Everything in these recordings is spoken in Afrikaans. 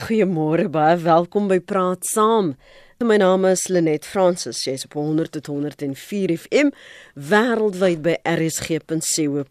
Goeiemôre, baie welkom by Praat Saam. My naam is Lenet Fransis. Jy's op 100 tot 104 FM wêreldwyd by rsg.co.za.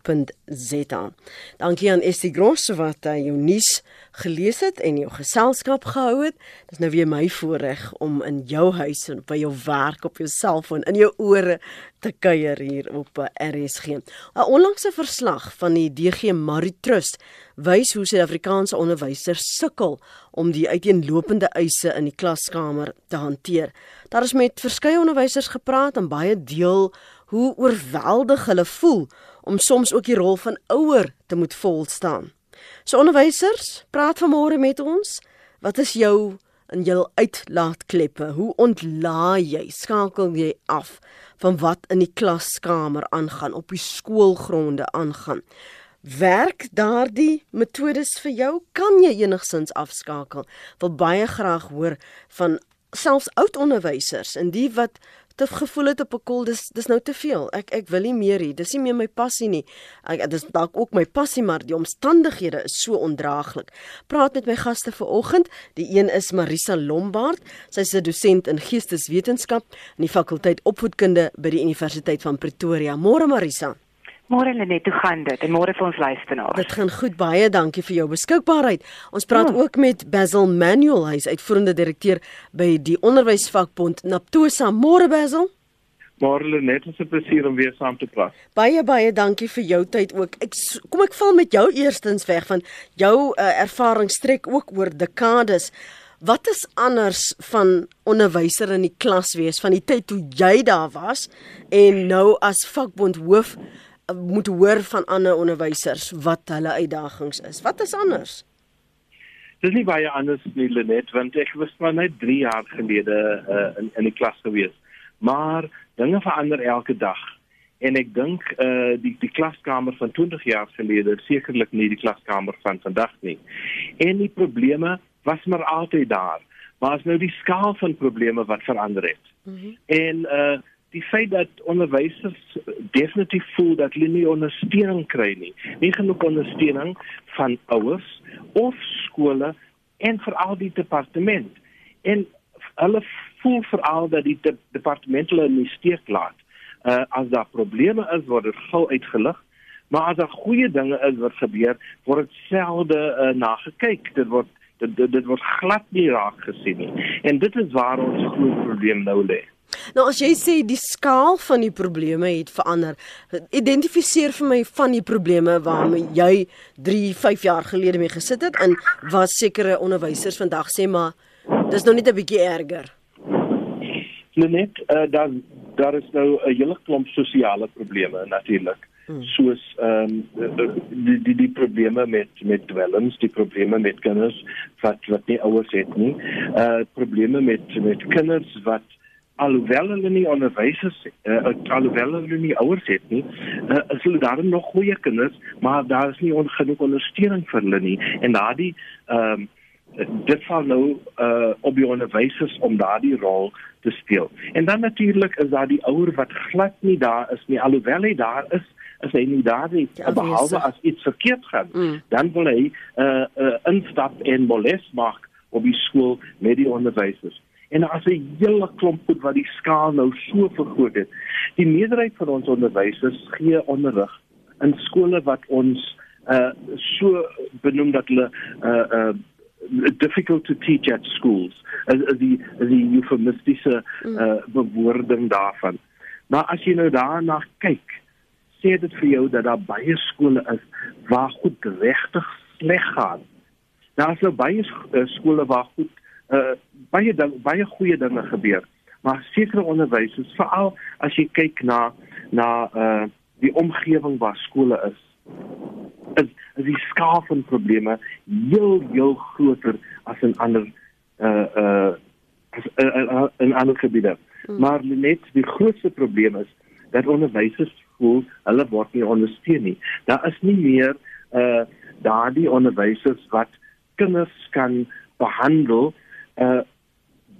Dankie aan Estie Gross wat uh, jou nuus gelees het en jou geselskap gehou het. Dis nou weer my voorreg om in jou huis en by jou werk op jou selfoon in jou ore te kuier hier op uh, RSG. 'n Onlangse verslag van die DG Marie Trust wys hoe Suid-Afrikaanse onderwysers sukkel om die uiteenlopende eise in die klaskamer te hanteer. Daar is met verskeie onderwysers gepraat en baie deel hoe oorweldig hulle voel om soms ook die rol van ouer te moet volstaan. So onderwysers, praat vanmôre met ons. Wat is jou in jou uitlaatkleppe? Hoe ontlaai jy? Skakel jy af van wat in die klaskamer aangaan, op die skoolgronde aangaan? Werk daardie metodes vir jou? Kan jy enigsins afskakel? Wil baie graag hoor van selfs oud onderwysers en die wat te gevoel het op 'n kol dis dis nou te veel. Ek ek wil nie meer hier. Dis nie meer my passie nie. Ek dis dalk ook my passie maar die omstandighede is so ondraaglik. Praat met my gaste vanoggend. Die een is Marisa Lombard. Sy's 'n dosent in geesteswetenskap aan die fakulteit opvoedkunde by die Universiteit van Pretoria. Môre Marisa. Môre Lenet, hoe gaan dit? En môre vir ons luisteraars. Dit gaan goed, baie dankie vir jou beskikbaarheid. Ons praat ja. ook met Basil Manuel, hy's uitvoerende direkteur by die onderwysvakbond Naptosa. Môre Basil. Môre Lenet, dit is 'n plesier om weer saam te praat. Baie baie dankie vir jou tyd ook. Ek kom ek val met jou eerstens weg van jou uh, ervaring strek ook oor dekades. Wat is anders van onderwyser in die klas wees van die tyd toe jy daar was en nou as vakbond hoof moet hoor van ander onderwysers wat hulle uitdagings is. Wat is anders? Dis nie baie anders nie Lenet, want ek was maar net 3 jaar gelede uh, in in die klas gewees. Maar dinge verander elke dag. En ek dink uh die die klaskamer van 20 jaar gelede sekerlik nie die klaskamer van vandag nie. En die probleme was maar altyd daar. Maar is nou die skaal van probleme wat verander het. Mm -hmm. En uh die feit dat onderwysers definitief voel dat hulle nie ondersteuning kry nie. Nie genoeg ondersteuning van ouers of skole en veral die departement. En hulle voel veral dat die de departement hulle in die steek laat. Uh as daar probleme is, word dit gou uitgelig. Maar as daar goeie dinge is wat gebeur, word dit selde uh, nagekyk. Dit word dit, dit, dit word glad nie raak gesien nie. En dit is waar ons groot probleem nou lê. Nou as jy sê die skaal van die probleme het verander, identifiseer vir my van die probleme waarmee jy 3, 5 jaar gelede mee gesit het en wat sekere onderwysers vandag sê maar dis nou net 'n bietjie erger. Net uh, daar daar is nou 'n hele klomp sosiale probleme natuurlik. Hmm. soos ehm um, die die die probleme met met dwelms, die probleme met kinders wat wat nie ouers het nie. Uh probleme met met kinders wat alhoewel hulle nie onderwysers uh, alhoewel hulle nie ouers het nie, uh, is hulle daar nog goeie kinders, maar daar is nie genoeg ondersteuning vir hulle nie. En daardie ehm um, dit val nou uh, op die onderwysers om daardie rol te speel. En dan natuurlik is daar die ouer wat glad nie daar is nie. Alhoewel hy daar is as hy nie daar is ja, behalwe as iets verkeerd gaan mm. dan wil hy uh, uh, instap en molest maak op die skool met die onderwysers en as 'n hele klomp goed wat die skaal nou so vergroot het. Die meerderheid van ons onderwysers gee onderrig in skole wat ons uh so benoem dat hulle uh uh difficult to teach at schools as, as die as die eufemistiese uh bewoording daarvan. Maar as jy nou daarna kyk, sê dit vir jou dat daar baie skole is waar goed regtig sleg gaan. Daar is nou baie skole waar goed uh baie ding, baie goeie dinge gebeur. Maar sekere onderwysers, veral as jy kyk na na uh die omgewing waar skole is, is, is die skaal van probleme heel heel groter as in ander uh uh as uh, uh, in ander gebiede. Hmm. Maar net die grootste probleem is dat onderwysers voel hulle word nie ondersteun nie. Daar is nie meer uh daardie onderwysers wat kinders kan behandel uh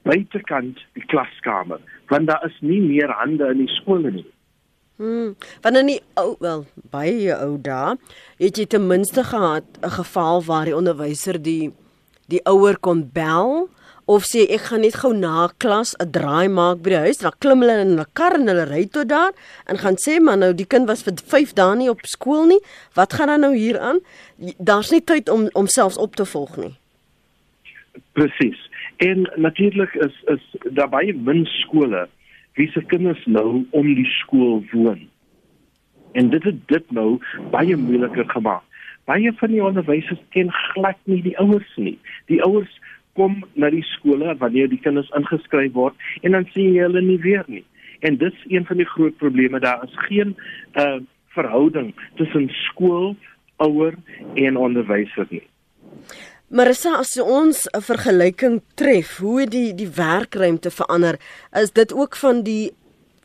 buitekant die klaskamer want daar is nie meer hande in die skole nie. Hmm, wanneer nie ou wel baie ou daar, het jy ten minste gehad 'n geval waar die onderwyser die die ouer kon bel of sê ek gaan net gou na klas 'n draai maak by die huis, dan klim hulle in 'n kar en hulle ry tot daar en gaan sê maar nou die kind was vir 5 dae nie op skool nie. Wat gaan dan nou hier aan? Daar's nie tyd om om selfs op te volg nie. Presies. En natuurlik is is daar baie min skole wie se kinders nou om die skool woon. En dit het dit nou baie moeiliker gemaak. Baie van die onderwysers ken glad nie die ouers nie. Die ouers kom na die skole wanneer die kinders ingeskryf word en dan sien jy hulle nie weer nie. En dit is een van die groot probleme daar is geen uh verhouding tussen skool, ouer en onderwyser nie. Marissa, as ons 'n vergelyking tref, hoe die die werkruimte verander, is dit ook van die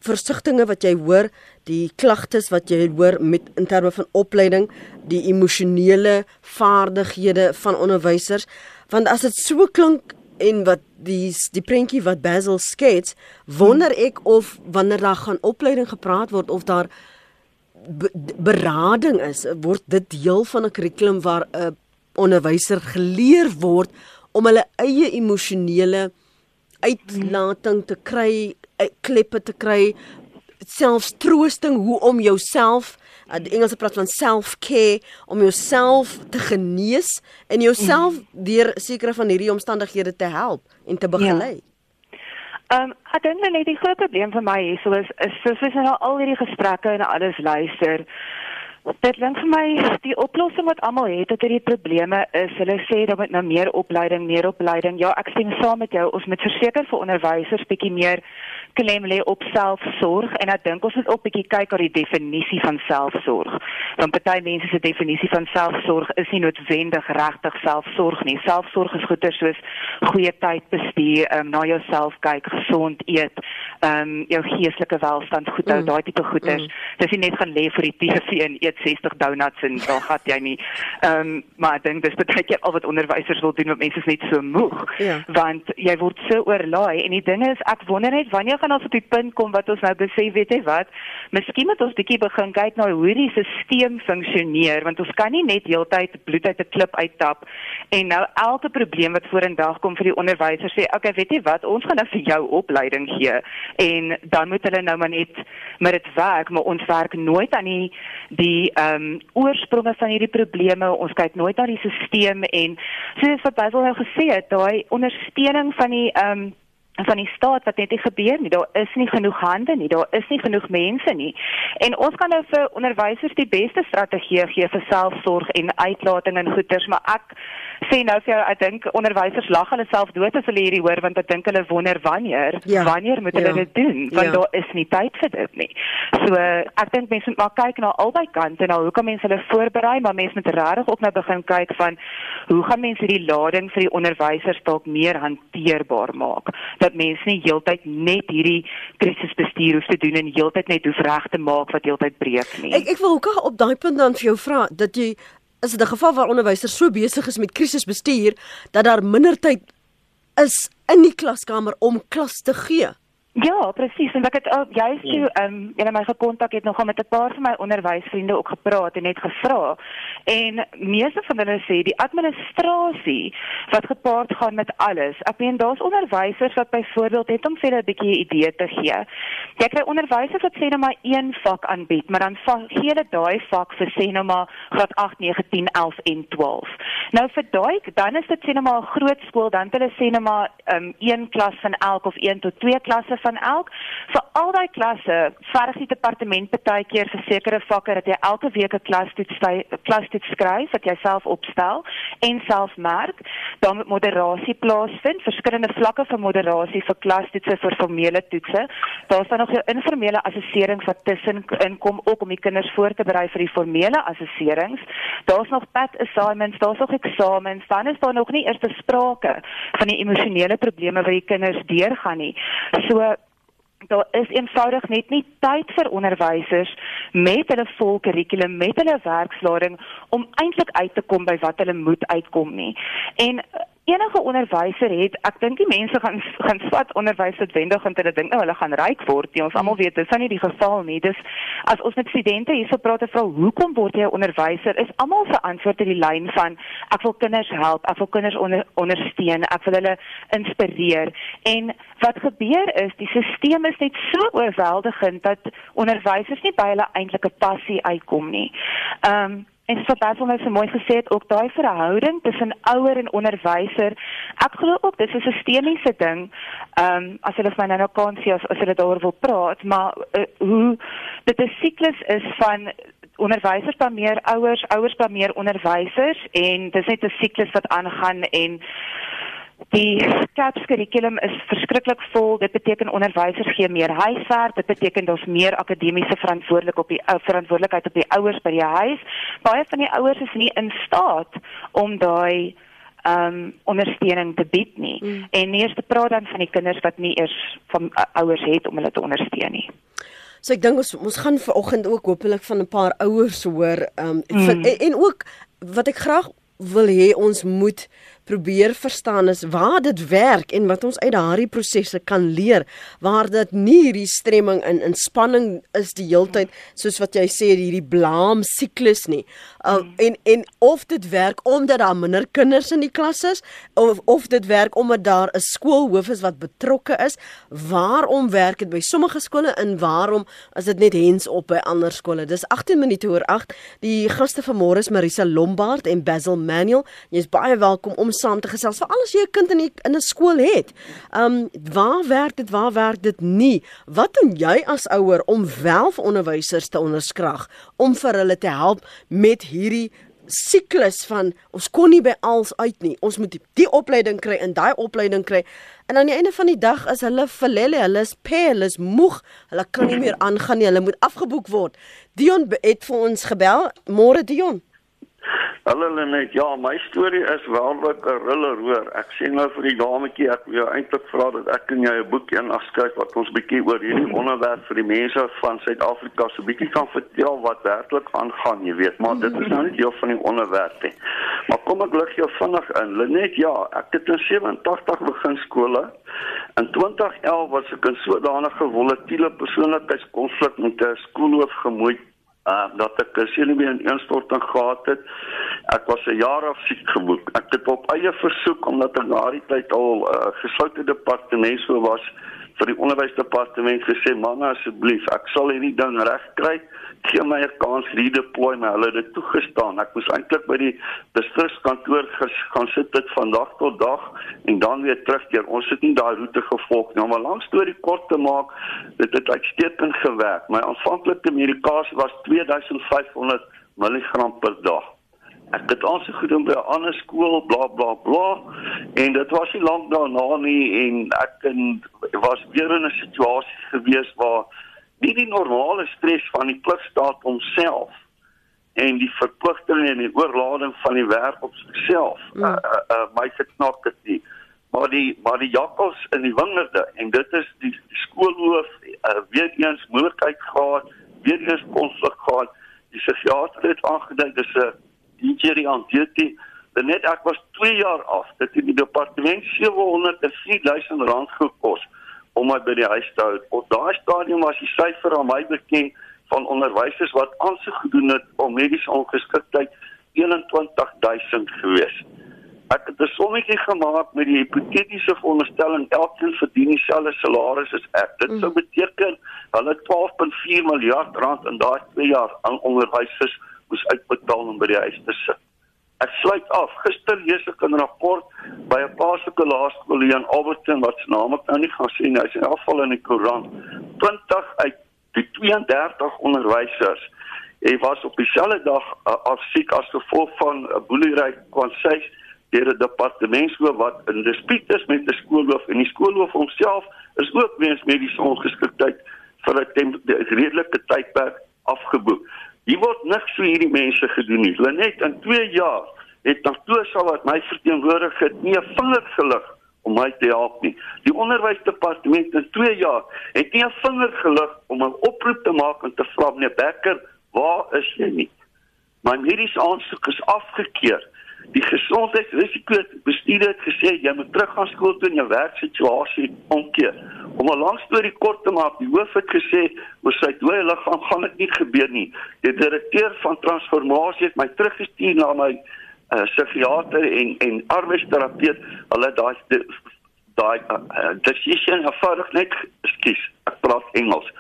versigtinge wat jy hoor, die klagtes wat jy hoor met in terme van opleiding, die emosionele vaardighede van onderwysers want as dit so klink en wat die die prentjie wat Basil skets, wonder ek of wanneer daar gaan opleiding gepraat word of daar be, berading is, word dit deel van 'n kurrikulum waar 'n onderwyser geleer word om hulle eie emosionele uitlating te kry, kleppe te kry, selfs troosting hoe om jouself uh, die Engelse praat van self-care om jouself te genees en jouself deur sekere van hierdie omstandighede te help en te begelei. Ja. Ehm um, ek dink net die groot probleem vir my hier so is is soos ons nou al hierdie gesprekke en alles luister. Dit klink vir my die oplossing wat almal het tot hierdie probleme is hulle sê dat met nou meer opleiding, meer opleiding. Ja, ek stem saam met jou. Ons moet verseker vir onderwysers bietjie meer klem lê op selfsorg en ek dink ons moet ook bietjie kyk oor die definisie van selfsorg. Want party mense se definisie van selfsorg is nie noodwendig regtig selfsorg nie. Selfsorg is goeie soos goeie tyd bestuur, um, na jouself kyk, gesond eet, ehm um, jou geestelike welstand goed hou, mm. daai tipe goeders. Mm. Dis nie net gaan lê vir die TV en eet 60 donuts en dan gat jy nie. Ehm um, maar ek dink dis baie keer al wat onderwysers wil doen met mense is net so moeg. Ja. Want jy word so oorlaai en die ding is ek wonder net wanneer gaan ons op die punt kom wat ons nou besef, weet jy wat? Miskien moet ons bietjie begin kyk na hoe die stelsel funksioneer, want ons kan nie net heeltyd bloed uit 'n klip uittap en nou elke probleem wat vorendag kom vir die onderwysers sê, "Oké, okay, weet jy wat? Ons gaan nou vir jou opleiding gee." En dan moet hulle nou maar net met dit werk, maar ons werk nooit aan die die ehm um, oorspronge van hierdie probleme. Ons kyk nooit na die stelsel en soos wat Basil nou gesê het, daai ondersteuning van die ehm um, van die staat wat net nie gebeur nie. Daar is nie genoeg hande nie. Daar is nie genoeg mense nie. En ons kan nou vir onderwysers die beste strategie gee vir selfsorg en uitlating en goeters, maar ek sê nou vir jou, ek dink onderwysers lag hulle self dood as hulle hierdie hoor want ek dink hulle wonder wanneer, ja, wanneer moet hulle ja, dit doen? Want ja. daar is nie tyd vir dit nie. So ek dink mense moet maar kyk na albei kante nou hoe kan mense hulle voorberei, maar mense moet regtig ook nou begin kyk van hoe gaan mense hierdie lading vir die onderwysers dalk meer hanteerbaar maak? Dat mense nie heeltyd net hierdie krisisbestuur hoef te doen en heeltyd net hoef reg te maak wat heeltyd breek nie. Ek ek wil ook op daai punt dan vir jou vra dat jy is dit 'n geval waar onderwysers so besig is met krisisbestuur dat daar minder tyd is in die klaskamer om klas te gee. Ja, presies. En ek het ook juist toe ja. ehm um, in my gekontak het nogal met 'n paar van my onderwysvriende ook gepraat en net gevra. En meeste van hulle sê die administrasie wat gepaard gaan met alles. Ek meen daar's onderwysers wat byvoorbeeld het om vir hulle 'n bietjie 'n idee te gee. Jy kry onderwysers wat sê nou maar een vak aanbied, maar dan gee hulle daai vak vir sê nou maar graad 8, 9, 10, 11 en 12. Nou vir daai dan is dit sê nou maar 'n groot skool, dan hulle sê nou maar ehm um, een klas van elk of een tot twee klasse van elk. Vir al daai klasse verg die departement baie keer vir sekere vakke dat jy elke week 'n klastoets klastoets skryf wat jy self opstel en self merk. Dan moet moderasie plaasvind, verskillende vlakke van moderasie vir klastoetse vir formele toetse. Daar's dan nog jou informele assesserings wat tussen inkom ook om die kinders voor te berei vir die formele assesserings. Daar's nog pad assignments, daar's nog eksamens, dan is daar nog nie eers sprake van die emosionele probleme wat die kinders deurgaan nie. So daar is eenvoudig net nie tyd vir onderwysers met hulle vol kurrikulum met hulle werkslading om eintlik uit te kom by wat hulle moet uitkom nie. En enige onderwyser het, ek dink die mense gaan gaan swat onderwys noodwendig en hulle dink nou hulle gaan ryk word. Die ons almal weet dis nie die geval nie. Dis as ons met studente hierso praat en vra hoekom word jy 'n onderwyser? Is almal se antwoord in die lyn van ek wil kinders help, ek wil kinders onder, ondersteun, ek wil hulle inspireer. En wat gebeur is die stelsel is net so oorweldigend dat onderwysers nie by hulle eintlike passie uitkom nie. Ehm um, En so baie my so mooi gesê het ook daai verhouding tussen ouer en onderwyser. Ek glo ook dis 'n sistemiese ding. Ehm um, as hulle my nou nou kan sien as as hulle daaroor wil praat, maar uh, hoe dit 'n siklus is van onderwysers dan meer ouers, ouers dan meer onderwysers en dis net 'n siklus wat aangaan en Die CAPS kurrikulum is verskriklik vol. Dit beteken onderwysers gee meer huiswerk, dit beteken daar's meer akademiese verantwoordelik op die uh, verantwoordelikheid op die ouers by die huis. Baie van die ouers is nie in staat om daai ehm um, ondersteuning te bied nie. Mm. En nie eers te praat dan van die kinders wat nie eers van uh, ouers het om hulle te ondersteun nie. So ek dink ons ons gaan vanoggend ook hopelik van 'n paar ouers hoor um, mm. en, en ook wat ek graag wil hê ons moet probeer verstaan is waar dit werk en wat ons uit daardie prosesse kan leer waar dit nie hierdie stremming in inspanning is die heeltyd soos wat jy sê hierdie blaam siklus nie uh, en en of dit werk omdat daar minder kinders in die klas is of of dit werk omdat daar 'n skoolhoof is wat betrokke is waarom werk dit by sommige skole en waarom is dit net hens op by ander skole dis 18 minute oor 8 die gaste van môre is Marisa Lombard en Basil Manuel jy's baie welkom om saam te gesels vir alles jy 'n kind in die, in 'n skool het. Um waar werk dit? Waar werk dit nie? Wat doen jy as ouer om wel vir onderwysers te onderskrag om vir hulle te help met hierdie siklus van ons kon nie by als uit nie. Ons moet die, die opleiding kry en daai opleiding kry. En aan die einde van die dag is hulle verlelle, hulle is pe, hulle is moeg. Hulle kan nie meer aangaan nie. Hulle moet afgeboek word. Dion het vir ons gebel. Môre Dion. Hallo Lenet, ja, my storie is waarlik 'n riller hoor. Ek sê nou vir die dametjie ek wil jou eintlik vra dat ek en jy 'n boekie in afskryf wat ons bietjie oor hierdie onderwerp vir die mense van Suid-Afrika so bietjie kan vertel wat werklik aangaan, jy weet, maar dit is nou nie deel van die onderwerp nie. Maar kom ek lig jou vinnig in. Lenet, ja, ek het in 87 begin skole. In 2011 was ek in sodanige volatiele persoonlikheidskonflik met 'n skoolhoof gemoei uh dat ek 'n senuwee ineenstorting gehad het. Ek was 'n jaar af siek geboek. Ek het op eie versoek omdat ek na die tyd al 'n uh, gesloute departement so was vir die onderwysdepartement gesê, "Man, asseblief, ek sal hierdie ding regkry." gee my 'n kans redeploy my. Hulle het dit toegestaan. Ek moes eintlik by die distrikskantoor gaan sit dit van dag tot dag en dan weer terugkeer. Ons het nie daai roete gevolg nie. Om 'n lang storie kort te maak, dit het uitstekend gewerk. My aanvanklike medikasie was 2500 mg per dag. Ek het ons gedoen by 'n ander skool, bla bla bla, en dit was nie lank daarna nie en ek en was weer in 'n situasie gewees waar nie die normale stres van die klipstaat homself en die verpligtinge en die oorlading van die werk op sigself mm. uh, uh, uh, my geknak dit nie. Maar die maar die jakkals in die wingerde en dit is die, die skoolhoof uh, weer eens moontlikheid gehad weer eens konflik gehad. Die psigiater het aangedui dis 'n injury on duty dan net ek was 2 jaar af dit het die departement 704000 rand gekos om my by die huis te hou. Op daai stadium was die syfer aan my bekend van onderwysers wat aansoek gedoen het om mediese ongeskiktheid 21000 gewees. Ek het 'n sommetjie gemaak met die hipotetiese veronderstelling elkeen verdien dieselfde salaris as ek. Dit sou mm. beteken hulle 12.4 miljard rand in daai 2 jaar aan onderwysers moes uitbetaal om by die huis te sit. Ek sluit af. Gister lees ek 'n rapport by 'n plaaslike laerskool hier in Alberton wat se naam ek nou nie gaan sien nie. Hy's in afval in die koerant. 20 uit die 32 onderwysers hy was op dieselfde dag uh, afsiek as gevolg van 'n uh, boelery kwansies deur 'n departementshoof wat in dispuut is met 'n skoolhoof en die skoolhoof homself is ook weens mediese ongeskiktheid vir 'n redelike tydperk afgeboek. Hier word niks vir hierdie mense gedoen nie. Hulle net in 2 jaar het Natosa wat my verteenwoordig het nie 'n vinger gelig om my te help nie. Die onderwysdepartement in 2 jaar het nie 'n vinger gelig om 'n oproep te maak en te vra meneer Becker, waar is jy nie? My mediese aansoek is afgekeur. Die gesondheidsrisiko bestuurder het gesê jy moet teruggaan skool toe en jou werksituasie omkeer. Om 'n lang storie kort te maak, die hoof het gesê oor sy dooie liggaam gaan dit nie gebeur nie. Die direkteur van transformasie het my teruggestuur na my uh, psigiater en en arbeidsterapeut. Hulle daai daai uh, decision eenvoudig net skies. Ek praat Engels.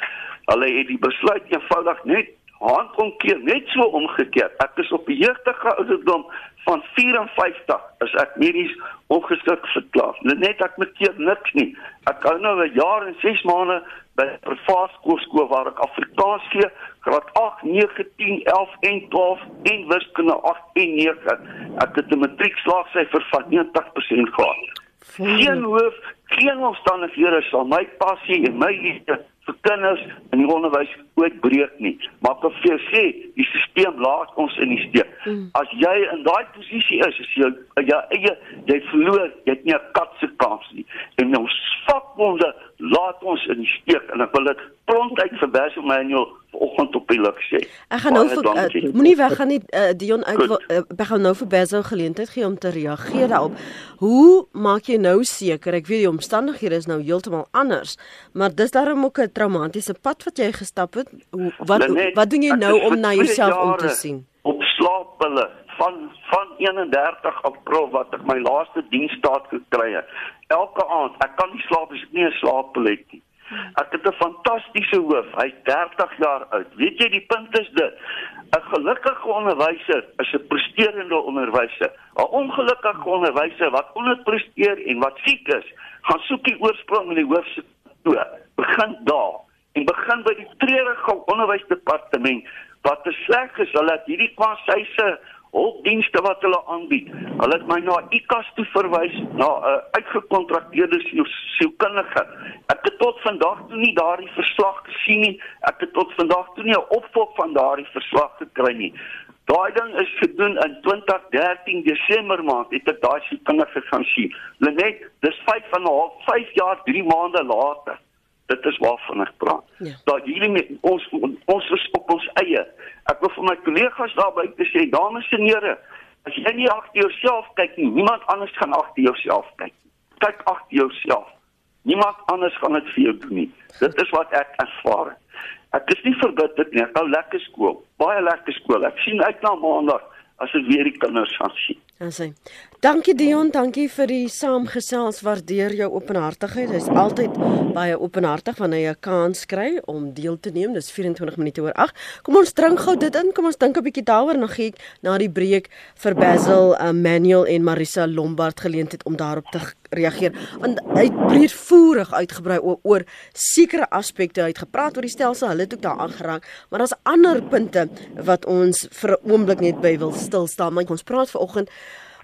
Hulle het die besluit eenvoudig net handkomkeer net so omgekeer. Ek is op die jeugdige ouderdom van 54 is ek medies ongeskik verklaar. Net ek met keer niks nie. Ek hou nou 'n jaar en 6 maande by 'n privaat skool waar ek Afrikaans gee, graad 8, 9, 10, 11 en 12 en wiskunde 8 en 9. Ek het 'n matriekslaagsyfer van 90% gehad. Geen hoof, geen omstandighede sal my passie en my liefde vir kinders in die onderwys ooit breek nie. Maar ek wil sê, die stelsel laat ons in die steek. Mm. As jy in daai posisie is, as jy ja, jy, jy verloor, jy het nie 'n kat se kans nie. En ons vakbonde laat ons in die steek en ek wil dit prompt uit vir Basil Manuel vanoggend op die lug sê. Ek gaan nou vir uh, moenie weggaan nie uh, Dion uit uh, ek gaan nou vir Basil geleentheid gee om te reageer daarop. Hoe maak jy nou seker ek weet die omstandighede is nou heeltemal anders, maar dis daarom ook 'n traumatiese pad wat jy gestap het. Hoe, wat Lenet, wat doen jy nou om na jouself om te sien? Op slaappille van van 31 April wat ek my laaste diensstaat gekry het. Elke aand, ek kan nie slaap as ek nie 'n slaappil het nie. Ek het 'n fantastiese hoof. Hy's 30 jaar oud. Weet jy die punt is dit? 'n Gelukkige onderwyser is 'n presterende onderwyser. 'n Ongelukkige onderwyser wat onderpresteer en wat siek is, gaan soek die oorsprong in die hoof se toe. Begin daar en begin by die treurige onderwysdepartement wat te sleg is hulle het hierdie kwassyse hulpdienste wat hulle aanbied. Hulle het my na ICAS toe verwys na 'n uh, uitgekontrakteerde sielkundige. Ek het tot vandag toe nie daardie verslag gesien nie. Ek het tot vandag toe nie 'n opvolg van daardie verslag gekry nie. Daai ding is gedoen in 2013 Desember maand het ek daai sielkundige gaan sien. Lenet, dis 5 van 'n half 5 jaar 3 maande later. Dit is waarvan ek praat. Ja. Dat hierdie met ons ons is op ons eie. Ek wil vir my kollegas daar buite sê, dames en here, as jy nie agter jouself kyk nie, niemand anders gaan agter jouself kyk. Kyk agter jouself. Niemand anders gaan dit vir jou doen nie. Dit is wat ek ervaar. Ek is nie verbitter nie. Ek hou lekker skool. Baie lekker skool. Ek sien uit na maandag as ek weer die kinders gaan sien. Dankie. Dankie Dion, dankie vir die saamgesels. Waardeer jou openhartigheid. Dit is altyd baie openhartig wanneer jy 'n kans kry om deel te neem. Dis 24 minute oor 8. Kom ons drink gou dit in. Kom ons dink 'n bietjie daaroor gee ek na die breek vir Basil, uh, Manuel en Marisa Lombard geleentheid om daarop te reageer. Want hy het breedvoerig uitgebrei oor, oor sekere aspekte. Hy het gepraat oor die stelsel. Hulle het ook daar aangeraak, maar daar's ander punte wat ons vir 'n oomblik net by wil stil staan. Maar ons praat vanoggend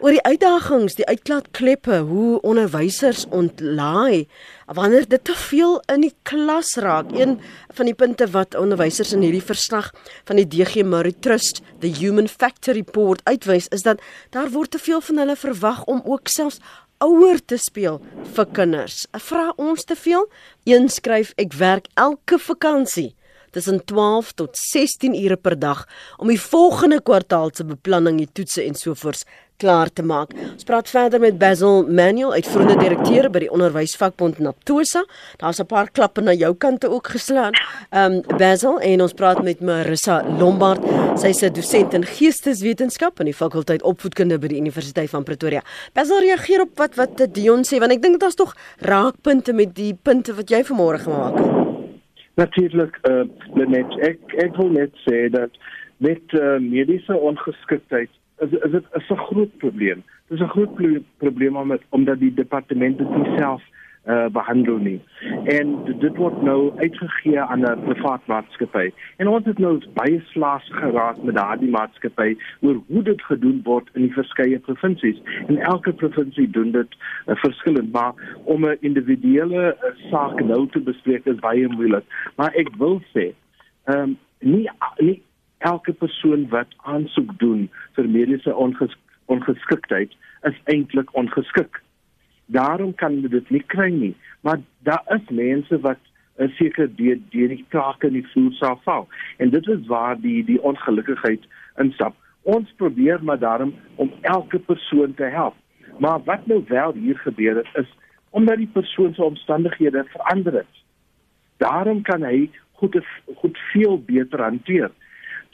oor die uitdagings, die uitklaatkleppe, hoe onderwysers ontlaai wanneer dit te veel in die klas raak. Een van die punte wat onderwysers in hierdie verslag van die DG Murray Trust, the Human Factor Report uitwys, is dat daar word te veel van hulle verwag om ook selfs ouer te speel vir kinders. Vra ons te veel? Een skryf ek werk elke vakansie tussen 12 tot 16 ure per dag om die volgende kwartaal se beplanning, die toetse en sovoorts klaar te maak. Ons praat verder met Basil Manuel, uitvoerende direkteur by die Onderwysvakbond Naptosa. Daar's 'n paar klappe na jou kante ook geslaan. Ehm um, Basil en ons praat met Marissa Lombard. Sy's 'n dosent in geesteswetenskap aan die fakulteit opvoedkunde by die Universiteit van Pretoria. Basil reageer op wat wat Dion sê want ek dink is tog raakpunte met die punte wat jy vanmôre gemaak het. Natuurlik eh uh, net ek ek wil net sê dat met uh, mediese ongeskiktheid is is dit is 'n groot probleem. Dit is 'n groot probleem omdat omdat die departement dit self uh behandel nie. En dit word nou uitgegee aan 'n privaat maatskappy. En ons het nou baie slaas geraak met daardie maatskappy oor hoe dit gedoen word in die verskeie provinsies. En elke provinsie doen dit uh, verskillend, maar om 'n individuele uh, saak nou te bespreek is baie moeilik. Maar ek wil sê, ehm um, nie nie elke persoon wat aansoek doen vir mediese onges ongeskiktheid is eintlik ongeskik. Daarom kan hulle dit nie kry nie. Maar daar is mense wat uh, seker deur deur die krake in die vloer sal val. En dit is waar die die ongelukkigheid instap. Ons probeer maar daarom om elke persoon te help. Maar wat nou wel hier gebeur het is omdat die persoon se omstandighede verander het. Daarom kan hy goed goed veel beter hanteer.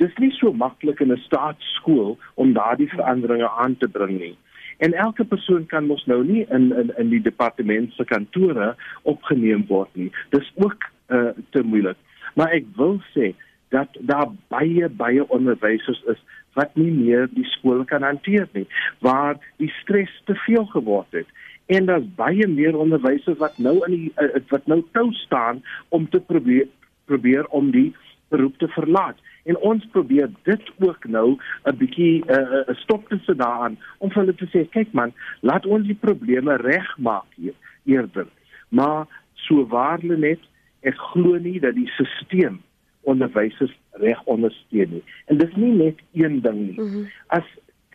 Dis nie so maklik in 'n staatsskool om daardie veranderinge aan te bring nie. En elke persoon kan mos nou nie in in in die departement se kantore opgeneem word nie. Dis ook uh, te moeilik. Maar ek wil sê dat daar baie baie onderwysers is wat nie meer die skool kan hanteer nie, waar die stres te veel geword het en daar's baie meer onderwysers wat nou in die uh, wat nou tou staan om te probeer probeer om die beroep te verlaat en ons probeer dit ook nou 'n bietjie 'n uh, stop te sit daaraan om vir hulle te sê kyk man laat ons die probleme regmaak hier eerder maar so waarlik net ek glo nie dat die stelsel onderwysers reg ondersteun nie en dis nie net een ding nie mm -hmm. as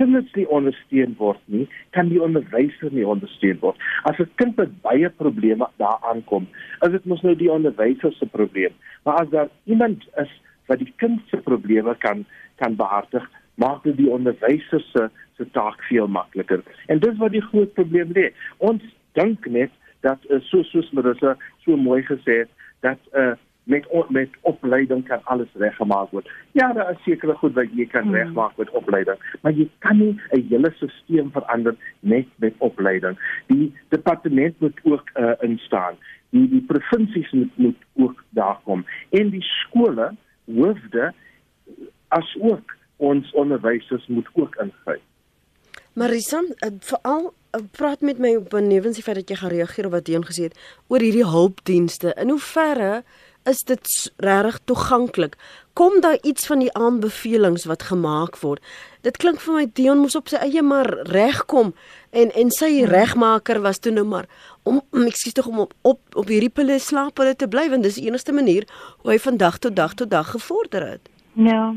kinders nie ondersteun word nie, kan die onderwyser nie ondersteun word. As 'n kind met baie probleme daar aankom, is dit mos nou die onderwyser se probleem. Maar as daar iemand is wat die kind se probleme kan kan behartig, maak dit die onderwyser se se taak veel makliker. En dis wat die groot probleem lê. Ons dink net dat uh, so soos Marissa so mooi gesê het dat 'n uh, eh, met met opleiding kan alles reggemaak word. Ja, daar is sekere goed wat jy kan hmm. regmaak met opleiding, maar jy kan nie 'n hele stelsel verander net met opleiding. Die departement moet ook uh, instaan. Die die provinsies moet, moet ook daar kom en die skole, hoofde as ook ons onderwysers moet ook ingryp. Marisa, uh, veral uh, praat met my op benewens die feit dat jy gereageer op wat Deon gesê het oor hierdie hulpdienste. In hoe verre is dit regtig toeganklik? Kom daar iets van die aanbevelings wat gemaak word? Dit klink vir my Dion moes op sy eie maar regkom en en sy regmaker was toe nou maar om ek sê tog om op op, op hierdie pille slaap hulle te bly want dis die enigste manier hoe hy van dag tot dag tot dag gevorder het. Ja.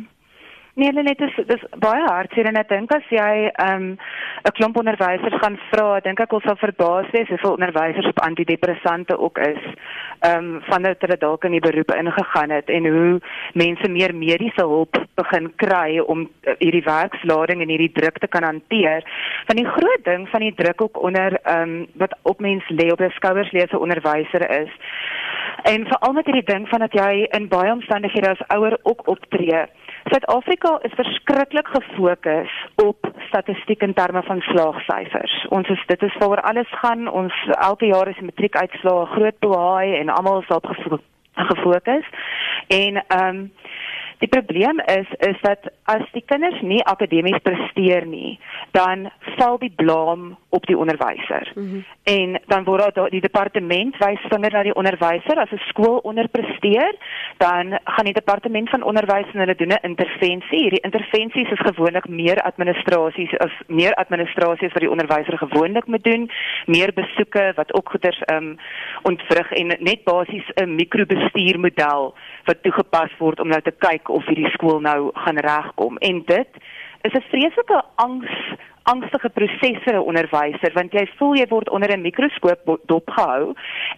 Nee, net dis dis baie hartseer en ek dink as jy ehm, 'n um, klomp onderwysers gaan vra, dink ek ons sal verbaas wees hoeveel onderwysers op antidepressante ook is. Ehm um, vandat hulle dalk in die beroep ingegaan het en hoe mense meer mediese hulp begin kry om uh, hierdie werkslading en hierdie druk te kan hanteer. Van die groot ding van die druk ook onder ehm um, wat op mense lê op hulle skouers lê as onderwyser is. En veral met hierdie ding van dat jy in baie omstandighede as ouer ook optree. Suid-Afrika is verskriklik gefokus op statistiek in terme van slaagsyfers. Ons is dit is waaroor alles gaan. Ons elke jaar is matriekuitslae groot boei en almal is daarop gefokus. En ehm um, Die probleem is is dat as die kinders nie akademies presteer nie, dan val die blame op die onderwyser. Mm -hmm. En dan word daar die departement wys vinger na die onderwyser as 'n skool onderpresteer, dan gaan die departement van onderwys en hulle doen 'n intervensie. Hierdie intervensies is gewoonlik meer administrasies as meer administrasies wat die onderwyser gewoonlik moet doen, meer besoeke wat ook goeders ehm um, ontvrug en net basies 'n mikrobestuurmodel wat toegepas word om nou te kyk of hierdie skool nou gaan regkom. En dit is 'n vreeslike angs angstige proses vir 'n onderwyser want jy voel jy word onder 'n mikroskoop dopgehou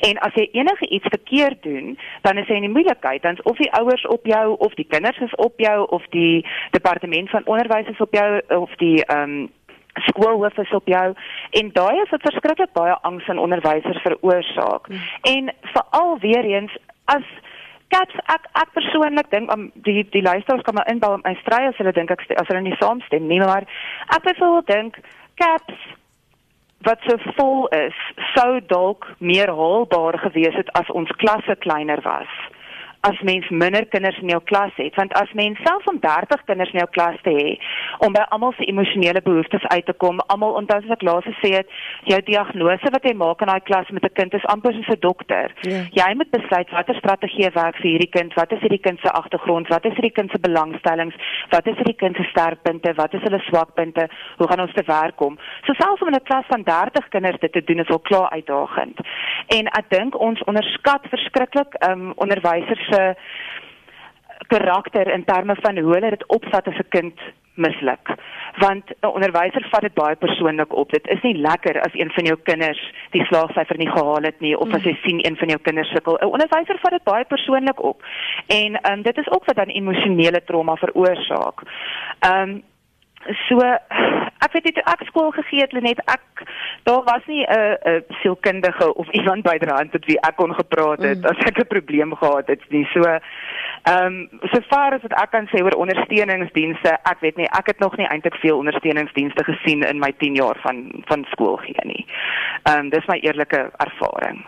en as jy enige iets verkeerd doen, dan is jy in die moeilikheid. Dan's of die ouers op jou of die kinders is op jou of die departement van onderwys is op jou of die ehm um, skoolhoof is op jou en daai is wat verskriklik baie angs in onderwysers veroorsaak. Hmm. En veral weer eens as Caps ek ek persoonlik dink om die die luisteraars kan maar inbou my stry as hulle dink ek as hulle nie saamstem nie maar ek wil dink Caps wat so vol is sou dalk meer haalbaar gewees het as ons klasse kleiner was as mens minder kinders in jou klas het want as mens self om 30 kinders in jou klas te hê om by almal se emosionele behoeftes uit te kom almal onthou as ek laas gesê het jou diagnose wat jy maak in daai klas met 'n kind is amper soos 'n dokter. Ja. jy moet besluit watter strategie werk vir hierdie kind wat is hierdie kind se agtergrond wat is hierdie kind se belangstellings wat is hierdie kind se sterkpunte wat is hulle swakpunte hoe gaan ons te werk kom so selfs om in 'n klas van 30 kinders dit te doen is al klaar uitdagend. En ek dink ons onderskat verskriklik um, onderwysers se karakter in terme van hoe hulle dit opvat as 'n kind misluk. Want 'n onderwyser vat dit baie persoonlik op. Dit is nie lekker as een van jou kinders die slaagsyfer nie gehaal het nie of as jy sien een van jou kinders sukkel. 'n Onderwyser vat dit baie persoonlik op. En ehm um, dit is ook wat dan emosionele trauma veroorsaak. Ehm um, so ek weet nie ek skool gegee het net ek daar was nie 'n 'n sielkundige of iemand byderhand met wie ek kon gepraat het mm. as ek 'n probleem gehad het nie. So ehm um, sover as wat ek kan sê oor ondersteuningsdienste ek weet nie ek het nog nie eintlik veel ondersteuningsdienste gesien in my 10 jaar van van skool gee nie. Ehm um, dis my eerlike ervaring.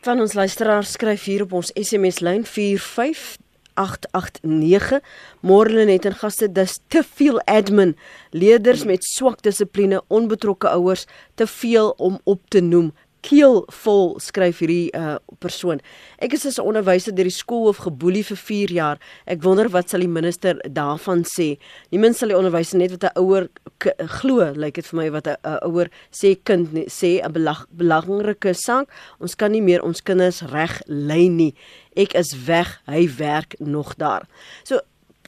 Van ons luisteraars skryf hier op ons SMS lyn 45 889 Morlin het en gaste dis te veel admin. Leerders met swak dissipline onbetrokke ouers te veel om op te noem keel vol skryf hierdie uh, persoon. Ek is as 'n onderwyser deur die skool of geboelie vir 4 jaar. Ek wonder wat sal die minister daarvan sê. Nie min sal die onderwyser net wat 'n ouer glo, lyk like dit vir my wat 'n ouer sê kind nie, sê 'n belag, belangrike saak. Ons kan nie meer ons kinders reg lei nie. Ek is weg, hy werk nog daar. So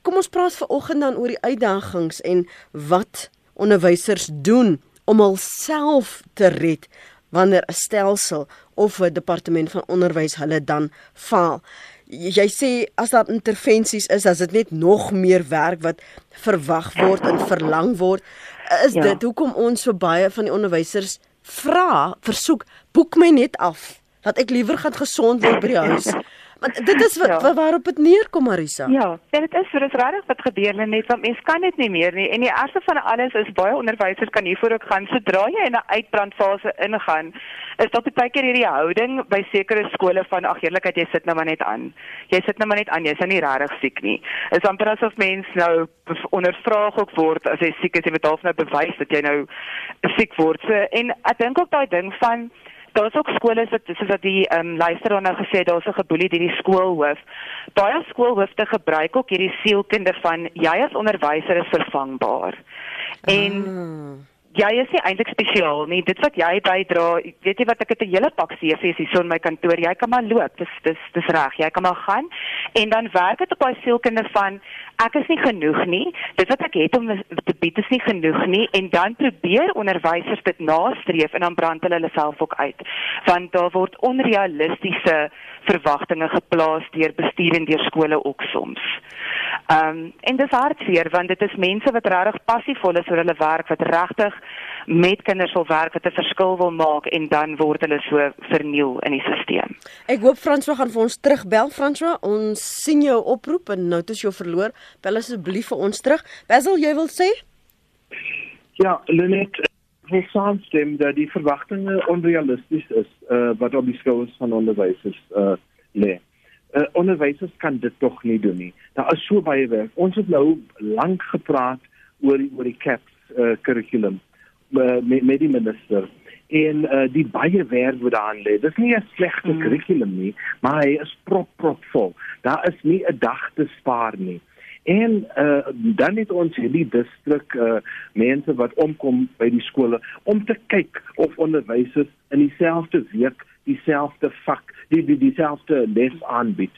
kom ons praat vanoggend dan oor die uitdagings en wat onderwysers doen om hulself te red wanneer 'n stelsel of 'n departement van onderwys hulle dan faal. Jy sê as daar intervensies is, as dit net nog meer werk wat verwag word en verlang word, is ja. dit hoekom ons so baie van die onderwysers vra, versoek, boek my net af dat ek liewer gaan gesond word by die huis. Want dit is wat ja. waarop dit neerkom Marisa. Ja, dit is vir ons regtig wat gebeur net want mens kan dit nie meer nie. En die ergste van alles is baie onderwysers kan hiervoor ook gaan sodra jy in 'n uitbrandfase ingaan. Is daar baie keer hierdie houding by sekere skole van ag eerlikheid jy sit nou maar net aan. Jy sit nou maar net aan, jy's nou nie regtig siek nie. Is amper asof mens nou ondervraag ook word as jy siek is, jy moet half nou bewys dat jy nou siek word. So, en ek dink ook daai ding van daar's ook skole wat soos wat die ehm um, luisteraar nou gesê daar's 'n geboelie deur die skoolhoof. Baie skoolhoofde gebruik ook hierdie sielkunde van jy as onderwyser is vervangbaar. En ah jy is nie eintlik spesiaal nie. Dit wat jy bydra, weet jy wat ek het 'n hele pak CV's hier so in my kantoor. Jy kan maar loop. Dis dis dis reg. Jy kan maar gaan en dan werk dit op daai sielkunde van ek is nie genoeg nie. Dit wat ek het om te bied is nie genoeg nie en dan probeer onderwysers dit nastreef en dan brand hulle hulle self ook uit. Want daar word onrealistiese verwagtinge geplaas deur bestuur en deur skole ook soms. Ehm um, en dis hartseer want dit is mense wat regtig passievol is oor hulle werk wat regtig met kinders wil werk wat 'n verskil wil maak en dan word hulle so verniel in die stelsel. Ek hoop François gaan vir ons terugbel François. Ons sien jou oproep en nou het jy verloor. Bel asseblief vir ons terug. Basil, jy wil sê? Ja, Lenet wil saamstem dat die verwagtinge onrealisties is uh, wat op die skouers van onderwysers uh, lê. Uh, onderwysers kan dit tog nie doen nie. Daar is so baie werk. Ons het nou lank gepraat oor die, oor die CAPS uh, curriculum uh, met, met die minister en uh, die baie werk wat daarin lê. Dit is nie 'n slegte mm. curriculum nie, maar hy is prop prop vol. Daar is nie 'n dag te spaar nie. En uh, dan het ons hierdie distrik uh, mense wat omkom by die skole om te kyk of onderwysers in dieselfde week dieselfde vak, die die dieselfde les aanbied.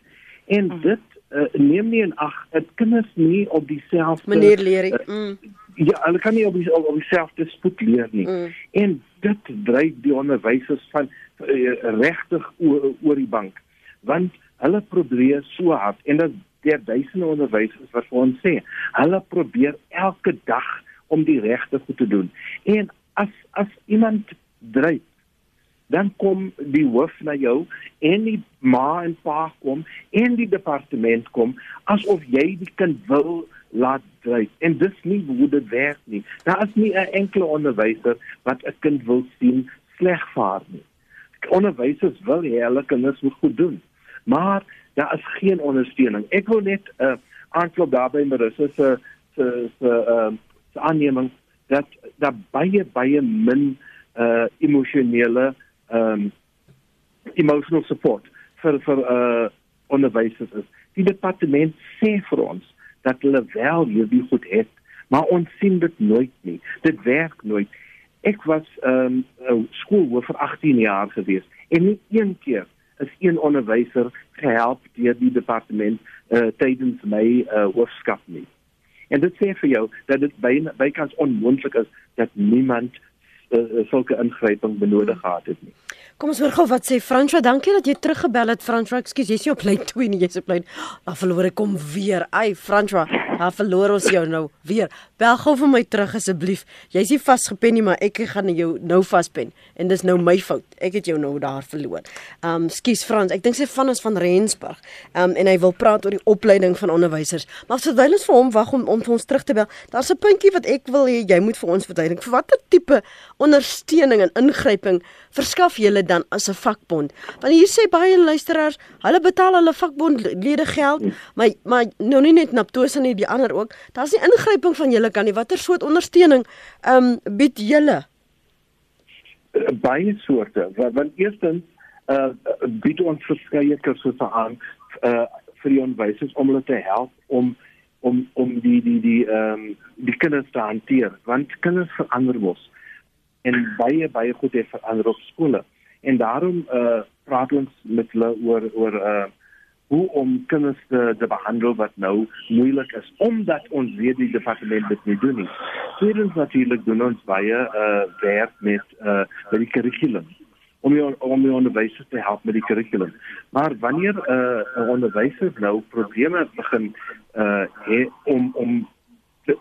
En mm. dit uh, neem nie in ag dat kinders nie op dieselfde manier leer nie. Uh, mm. Ja, hulle kan nie op die, op dieselfde spoed leer nie. Mm. En dit dryf die onderwysers van uh, regtig oor, oor die bank want hulle probeer so hard en dit deur duisende onderwysers wat vir ons sê, hulle probeer elke dag om die regte goed te doen. En as as iemand dryf, dan kom die hoof na jou en die ma en pa kom en die departement kom asof jy die kind wil laat dryf. En dis nie hoe dit werk nie. Daar is nie 'n enkele onderwyser wat 'n kind wil sien sleg vaar nie. Onderwysers wil hê hulle kinders moet goed doen. Maar daar is geen ondersteuning. Ek wil net 'n uh, aanklop daarby met Marissa se se se ehm aanneming dat daar baie baie min uh emosionele um, emotional support vir vir uh onderwysers is. Die departement sê vir ons dat hulle wel hierdie goed het, maar ons sien dit nooit nie. Dit werk nooit. Ek was ehm um, skoolhoof vir 18 jaar gewees en nie een keer is een onderwyser gehelp deur die departement uh, tydens my uh, hoofskap nie. En dit sê vir jou dat dit byna bykans onmoontlik is dat niemand uh, sulke ingryping benodig gehad het nie. Kom ons hoor gou wat sê Franswa. Dankie dat jy teruggebel het Franswa. Ekskuus, jy's nie op lyn 2 nie, jy's op lyn. Dan verloor ek kom weer. Ai Franswa, dan verloor ons jou nou weer. Bel gou vir my terug asseblief. Jy's nie vasgepen nie, maar ek gaan jou nou vaspen en dis nou my fout. Ek het jou nou daar verloor. Um skus Frans, ek dink sy van ons van Rensburg. Um en hy wil praat oor die opleiding van onderwysers. Maar terwyl ons vir hom wag om om ons terug te bel, daar's 'n puntjie wat ek wil hê jy moet vir ons verduidelik. Vir watter tipe ondersteuning en ingryping verskaf julle dan as 'n vakbond? Want hier sê baie luisteraars, hulle betaal hulle vakbondlede geld, maar maar nou nie net Naptosa nie, die ander ook. Daar's nie ingryping van julle kan nie. Watter soort ondersteuning ehm um, bied julle? Baie soorte. Want, want eerstens uh bied ons verskeie kursusse aan uh vir die onderwysers om hulle te help om om om die die die ehm um, die kinders te hanteer want kinders verander mos en baie baie goed het verander op skole en daarom uh praat ons met hulle oor oor uh hoe om kinders te, te behandel wat nou moeilik is omdat ons weet die departement dit nie doen nie. Tweedens natuurlik doen ons baie uh werk met uh met die kurrikulum om jou om die onderwysers te help met die kurrikulum. Maar wanneer 'n uh, onderwyser nou probleme begin uh he, om om te,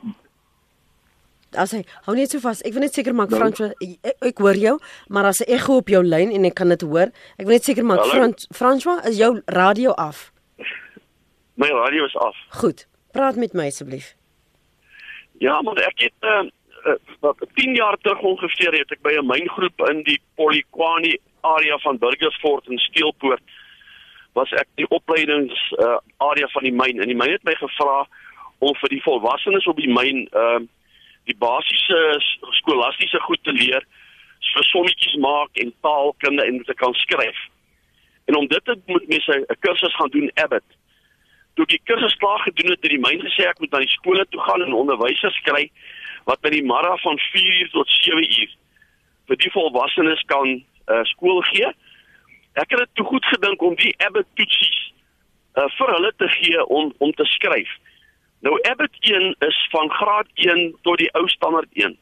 as hy hou net so vas. Ek wil net seker maak no. Frans ek, ek hoor jou, maar as 'n ego op jou lyn en ek kan dit hoor. Ek wil net seker maak Frans François is jou radio af. My radio is af. Goed. Praat met my asseblief. Ja, maar ek het uh, uh, wat 10 jaar terug ongeveer het ek by 'n myngroep in die Polokwane area van Burgersfort in Steelpoort was ek die opleidings uh, area van die myn en die myn het my gevra om vir die volwassenes op die myn uh, die basiese skolastiese goed te leer, so sommetjies maak en taalkunde en te kan skryf. En om dit te moet mense 'n kursus gaan doen Abbott. Toe die kursus klaar gedoen het, het die myn gesê ek moet na die skole toe gaan en onderwysers kry wat by die middag van 4uur tot 7uur vir die volwassenes kan uh, skool gee. Ek het dit te goed gedink om die Abbott toetsies uh, vir hulle te gee om om te skryf. Nou Abbott 1 is van graad 1 tot die ou standaard 1.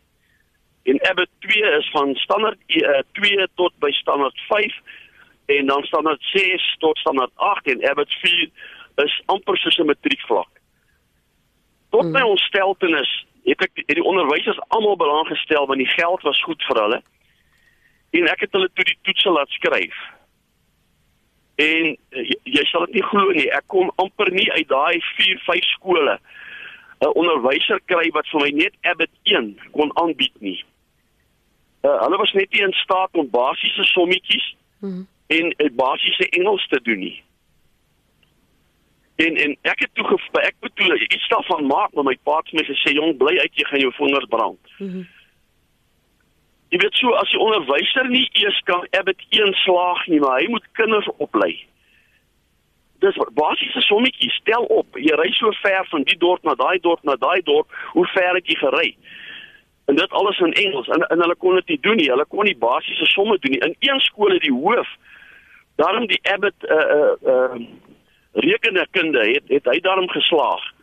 En Abbott 2 is van standaard uh, 2 tot by standaard 5 en dan standaard 6 tot standaard 8 en Abbott 4 is amper soos 'n matriekvlak. Tot my hmm. ontsteltenis het ek het die onderwysers almal belang gestel want die geld was goed vir hulle. En ek het hulle toe die toetse laat skryf. En jy, eh, jy sal dit nie glo nie, ek kom amper nie uit daai 4, 5 skole 'n onderwyser kry wat vir my net Abbott 1 kon aanbied nie. Uh, hulle was net nie in staat om basiese sommetjies hmm. en uh, basiese Engels te doen nie. En en ek het toe ek moet toe iets daarvan maak, maar my pa het my gesê jong bly uit jy gaan jou vingers brand. Hmm. Jy weet so as die onderwyser nie eers kan Abbott 1 slaag nie, maar hy moet kinders oplei. Dis basiese sommetjies, stel op. Jy ry so ver van die dorp na daai dorp na daai dorp, hoe ver het jy gery? En dit alles in Engels. En en hulle kon dit nie doen nie. Hulle kon nie basiese somme doen nie. In een skool het die hoof daarom die Abbott uh uh uh rekenkunde het het hy daarom geslaag.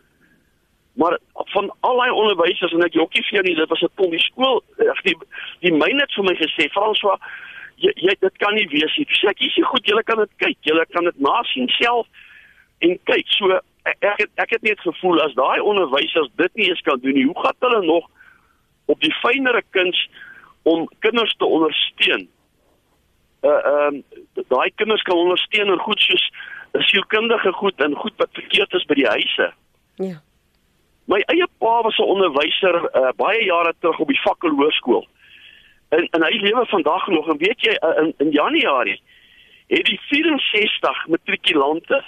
Maar van al daai onderwysers en ek jokkie vir jou nie, dit was 'n ton die skool, die die myn het vir my gesê, François, jy, jy dit kan nie wees nie. Sê ek, jy sê goed, julle kan dit kyk, julle kan dit nasien self en kyk. So ek ek het, ek het net gevoel as daai onderwysers dit nie eens kan doen nie, hoe gaan hulle nog op die fynere kuns om kinders te ondersteun? Uh ehm uh, daai kinders kan ondersteun en goed soos sielkundige goed en goed wat verkeerd is by die huise. Ja. My eie pa was 'n onderwyser uh, baie jare terug op die Fakkel Hoërskool. En en hy lewe vandag nog en weet jy uh, in in Januarie het die 64 matrikulante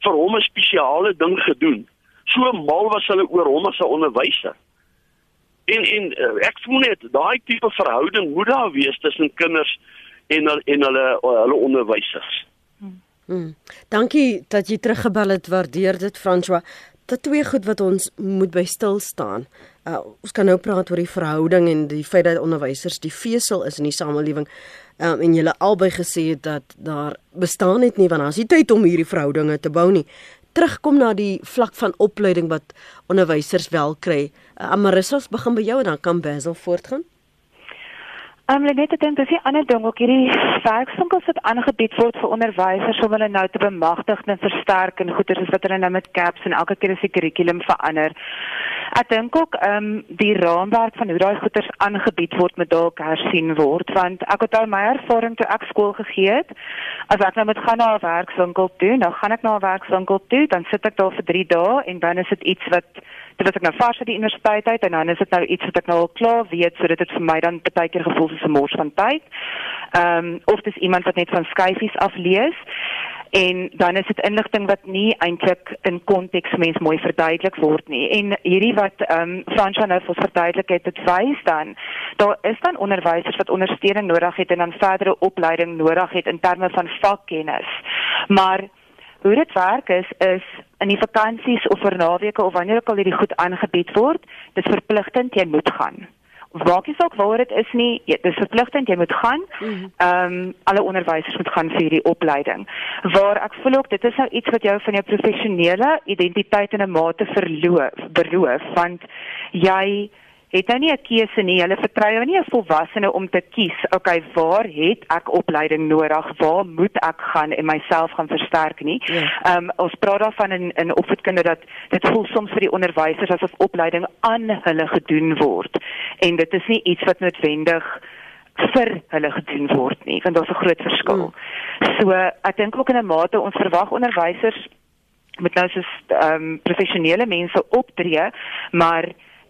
vir hom 'n spesiale ding gedoen. So mal was hulle oor hom as 'n onderwyser. En en uh, ek voel net daai tipe verhouding moet daar wees tussen kinders en en hulle hulle onderwysers. Hmm. Dankie dat jy teruggebel het. Waardeer dit François dit twee goed wat ons moet by stil staan. Uh, ons kan nou praat oor die verhouding en die feit dat onderwysers die vesel is in die samelewing. Um, en julle albei gesê het dat daar bestaan net nie daar is nie tyd om hierdie verhoudinge te bou nie. terugkom na die vlak van opleiding wat onderwysers wel kry. Uh, Amarissos begin by jou en dan kan Basil voortgaan. Um, ek net dink dis 'n ander ding ook hierdie werkswinkels wat aangebied word vir onderwysers om hulle nou te bemagtig en versterk en goeie is wat hulle nou met caps en elke keer as die kurrikulum verander. Ek dink ook ehm um, die raamwerk van hoe daai goeders aangebied word moet dalk hersien word want ek het al my ervaring toe ek skool gegee het. As ek nou moet gaan na 'n werkswinkel toe, nou gaan ek na 'n werkswinkel toe, dan sit ek daar vir 3 dae en dan is dit iets wat dit was ek nou vars by die universiteit uit en dan is dit nou iets wat ek nou al klaar weet sodat dit vir my dan baie keer gevoel soos 'n mors van tyd. Ehm um, of dis iemand wat net van skyfies af lees en dan is dit inligting wat nie eintlik in konteks mens mooi verduidelik word nie. En hierdie wat ehm um, Fransja nou vir verduidelik het, dit wys dan daar is dan onderwysers wat ondersteuning nodig het en dan verdere opleiding nodig het in terme van vakkennis. Maar hoe dit werk is is in die vakansies of vir naweke of wanneer ook al hierdie goed aangebied word, dis verpligtend jy moet gaan waak jy saak waar dit is nie. Jy, dis verpligtend jy moet gaan. Mhm. ehm um, alle onderwysers moet gaan vir hierdie opleiding. Waar ek voel ook dit is nou iets wat jou van jou professionele identiteit in 'n mate verloof beroof want jy het nou nie 'n keuse nie. Hulle vertrou jou nie 'n volwassene om te kies. Okay, waar het ek opleiding nodig? Waar moet ek gaan en myself gaan versterk nie? Ja. Ehm ja. um, ons praat daarvan in in opvoedkunde dat dit voel soms vir die onderwysers asof opleiding aan hulle gedoen word. En dit is nie iets wat noodwendig vir hulle gedoen word nie, want daar's 'n groot verskil. Hmm. So, ek dink ook in 'n mate ons verwag onderwysers met nou soos ehm um, professionele mense optree, maar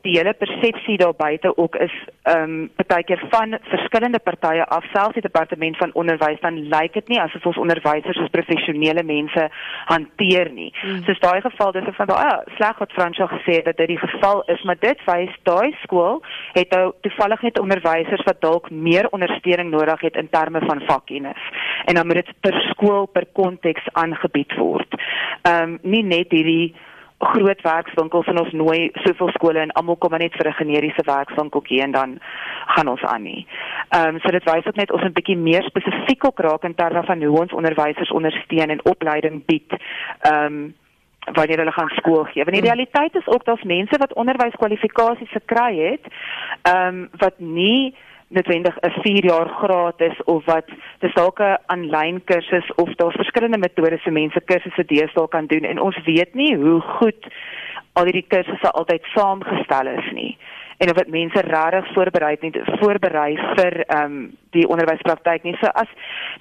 die hele persepsie daar buite ook is ehm um, baie keer van verskillende partye af selfs die departement van onderwys dan lyk dit nie asof ons onderwysers as professionele mense hanteer nie. Hmm. Soos daai geval dis van daai ah, sleg wat Fransjo gesê het dat dit die geval is, maar dit wys daai skool het nou toevallig net onderwysers wat dalk meer ondersteuning nodig het in terme van vakkennis. En dan moet dit per skool per konteks aangebied word. Ehm um, nie net hierdie groot werkswinkels en ons nooi soveel skole en almal kom maar net vir 'n generiese werkswinkeltjie en dan gaan ons aan nie. Ehm um, so dit wys ook net ons 'n bietjie meer spesifiek ook raak in terme van hoe ons onderwysers ondersteun en opleiding bied. Ehm um, wanneer hulle gaan skool gee. Want die realiteit is ook dat mense wat onderwyskwalifikasies gekry het, ehm um, wat nie noodwendig 'n 4 jaar gratis of wat dis dalk 'n aanlyn kursus of daar's verskillende metodes vir mense kursusse deesdae kan doen en ons weet nie hoe goed al hierdie kursusse altyd saamgestel is nie en of dit mense regtig voorberei nie voorberei vir ehm um, die onderwyspraktyk nie. So as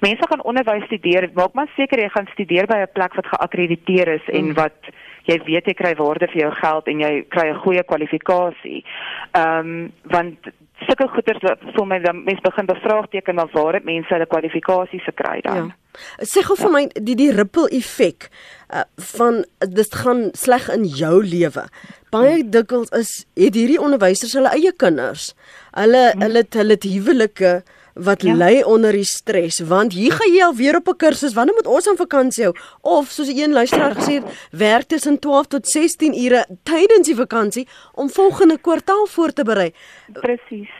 mense gaan onderwys studeer, maak maar seker jy gaan studeer by 'n plek wat geakkrediteer is en mm. wat jy weet jy kry waarde vir jou geld en jy kry 'n goeie kwalifikasie. Ehm um, want sulke goeders vir my dan mense begin bevraagteken na waar dit mense hulle kwalifikasies gekry dan. Ja. Sê gou vir ja. my die die ripple effek uh, van dit gaan sleg in jou lewe. Baie hmm. dikwels is het hierdie onderwysers hulle eie kinders. Hulle hmm. hulle het hulle huwelike wat ja. lê onder die stres want hier gaan jy al weer op 'n kursus wanneer moet ons aan vakansie hou? Of soos een luisteraar gesê het werk tussen 12 tot 16 ure tydens die vakansie om volgende kwartaal voor te berei. Presies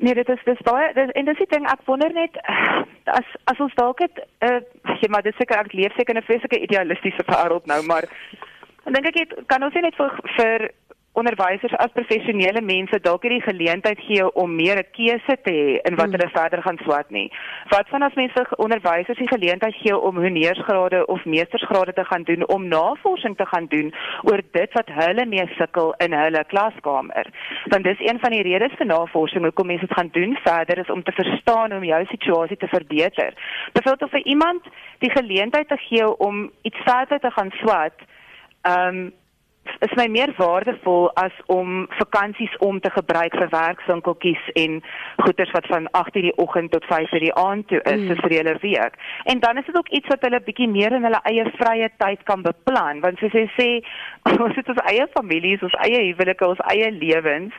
Nee, dit is dis baie dis, en dis die ding ek wonder net as as ons dalk het uh, jy maar dis seker ek leef seker 'n vreeslike idealistiese wêreld nou maar dan dink ek het, kan ons net vir vir onderwysers as professionele mense dalk hierdie geleentheid gee om meer 'n keuse te hê in wat hmm. hulle verder gaan swat nie. Wat van as mense onderwysers die geleentheid gee om honeursgrade of meestersgrade te gaan doen om navorsing te gaan doen oor dit wat hulle mee sukkel in hulle klaskamer. Want dis een van die redes vir navorsing hoekom mense dit gaan doen verder is om te verstaan hoe om jou situasie te verbeter. Byvoorbeeld vir iemand die geleentheid te gee om iets verder te gaan swat, ehm um, is my meer waardevol as om vakansies om te gebruik vir werkswinkeltjies en goederes wat van 8:00 die oggend tot 5:00 die aand toe is mm. vir hulle week. En dan is dit ook iets wat hulle bietjie meer in hulle eie vrye tyd kan beplan want soos jy sê ons het ons eie families, ons eie huwelike, ons eie lewens.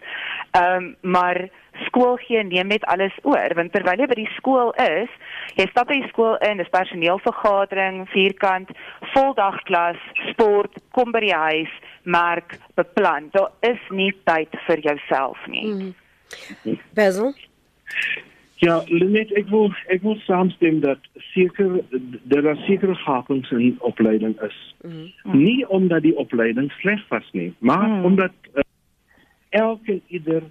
Ehm um, maar skool gee neem net alles oor want terwyl jy by die skool is, jy stap by die skool in, dis personeelvergadering, vierkant, voldagklas, sport, kom by die huis, merk, beplan. Daar is nie tyd vir jouself nie. Mm. Basil Ja, Lenet, ek wil ek wil saamstem dat seker daar daar sekere gapings in opleiding is. Mm -hmm. Nie omdat die opleiding sleg was nie, maar mm. omdat uh, elke ieder